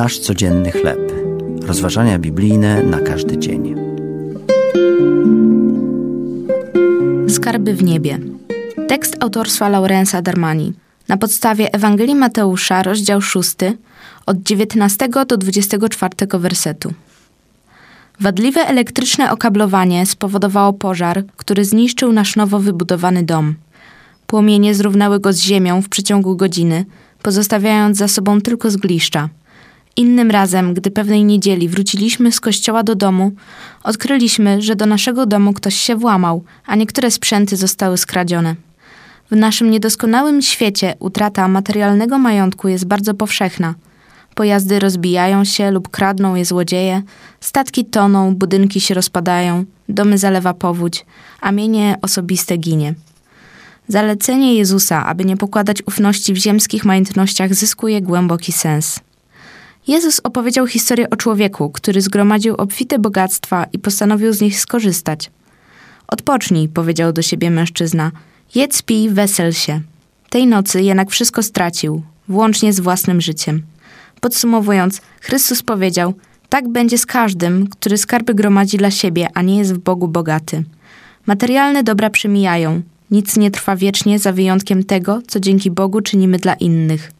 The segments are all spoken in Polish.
Nasz codzienny chleb. Rozważania biblijne na każdy dzień. Skarby w niebie. Tekst autorstwa Laurensa Darmani. Na podstawie Ewangelii Mateusza, rozdział 6, od 19 do 24 wersetu. Wadliwe elektryczne okablowanie spowodowało pożar, który zniszczył nasz nowo wybudowany dom. Płomienie zrównały go z ziemią w przeciągu godziny, pozostawiając za sobą tylko zgliszcza. Innym razem, gdy pewnej niedzieli wróciliśmy z kościoła do domu, odkryliśmy, że do naszego domu ktoś się włamał, a niektóre sprzęty zostały skradzione. W naszym niedoskonałym świecie utrata materialnego majątku jest bardzo powszechna. Pojazdy rozbijają się lub kradną je złodzieje, statki toną, budynki się rozpadają, domy zalewa powódź, a mienie osobiste ginie. Zalecenie Jezusa, aby nie pokładać ufności w ziemskich majątnościach, zyskuje głęboki sens. Jezus opowiedział historię o człowieku, który zgromadził obfite bogactwa i postanowił z nich skorzystać. Odpocznij, powiedział do siebie mężczyzna. Jedz, pij, wesel się. Tej nocy jednak wszystko stracił, włącznie z własnym życiem. Podsumowując, Chrystus powiedział: Tak będzie z każdym, który skarby gromadzi dla siebie, a nie jest w Bogu bogaty. Materialne dobra przemijają, nic nie trwa wiecznie za wyjątkiem tego, co dzięki Bogu czynimy dla innych.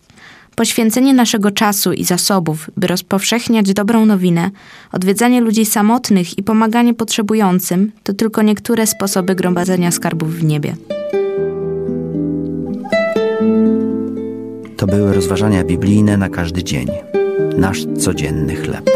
Poświęcenie naszego czasu i zasobów, by rozpowszechniać dobrą nowinę, odwiedzanie ludzi samotnych i pomaganie potrzebującym to tylko niektóre sposoby gromadzenia skarbów w niebie. To były rozważania biblijne na każdy dzień. Nasz codzienny chleb.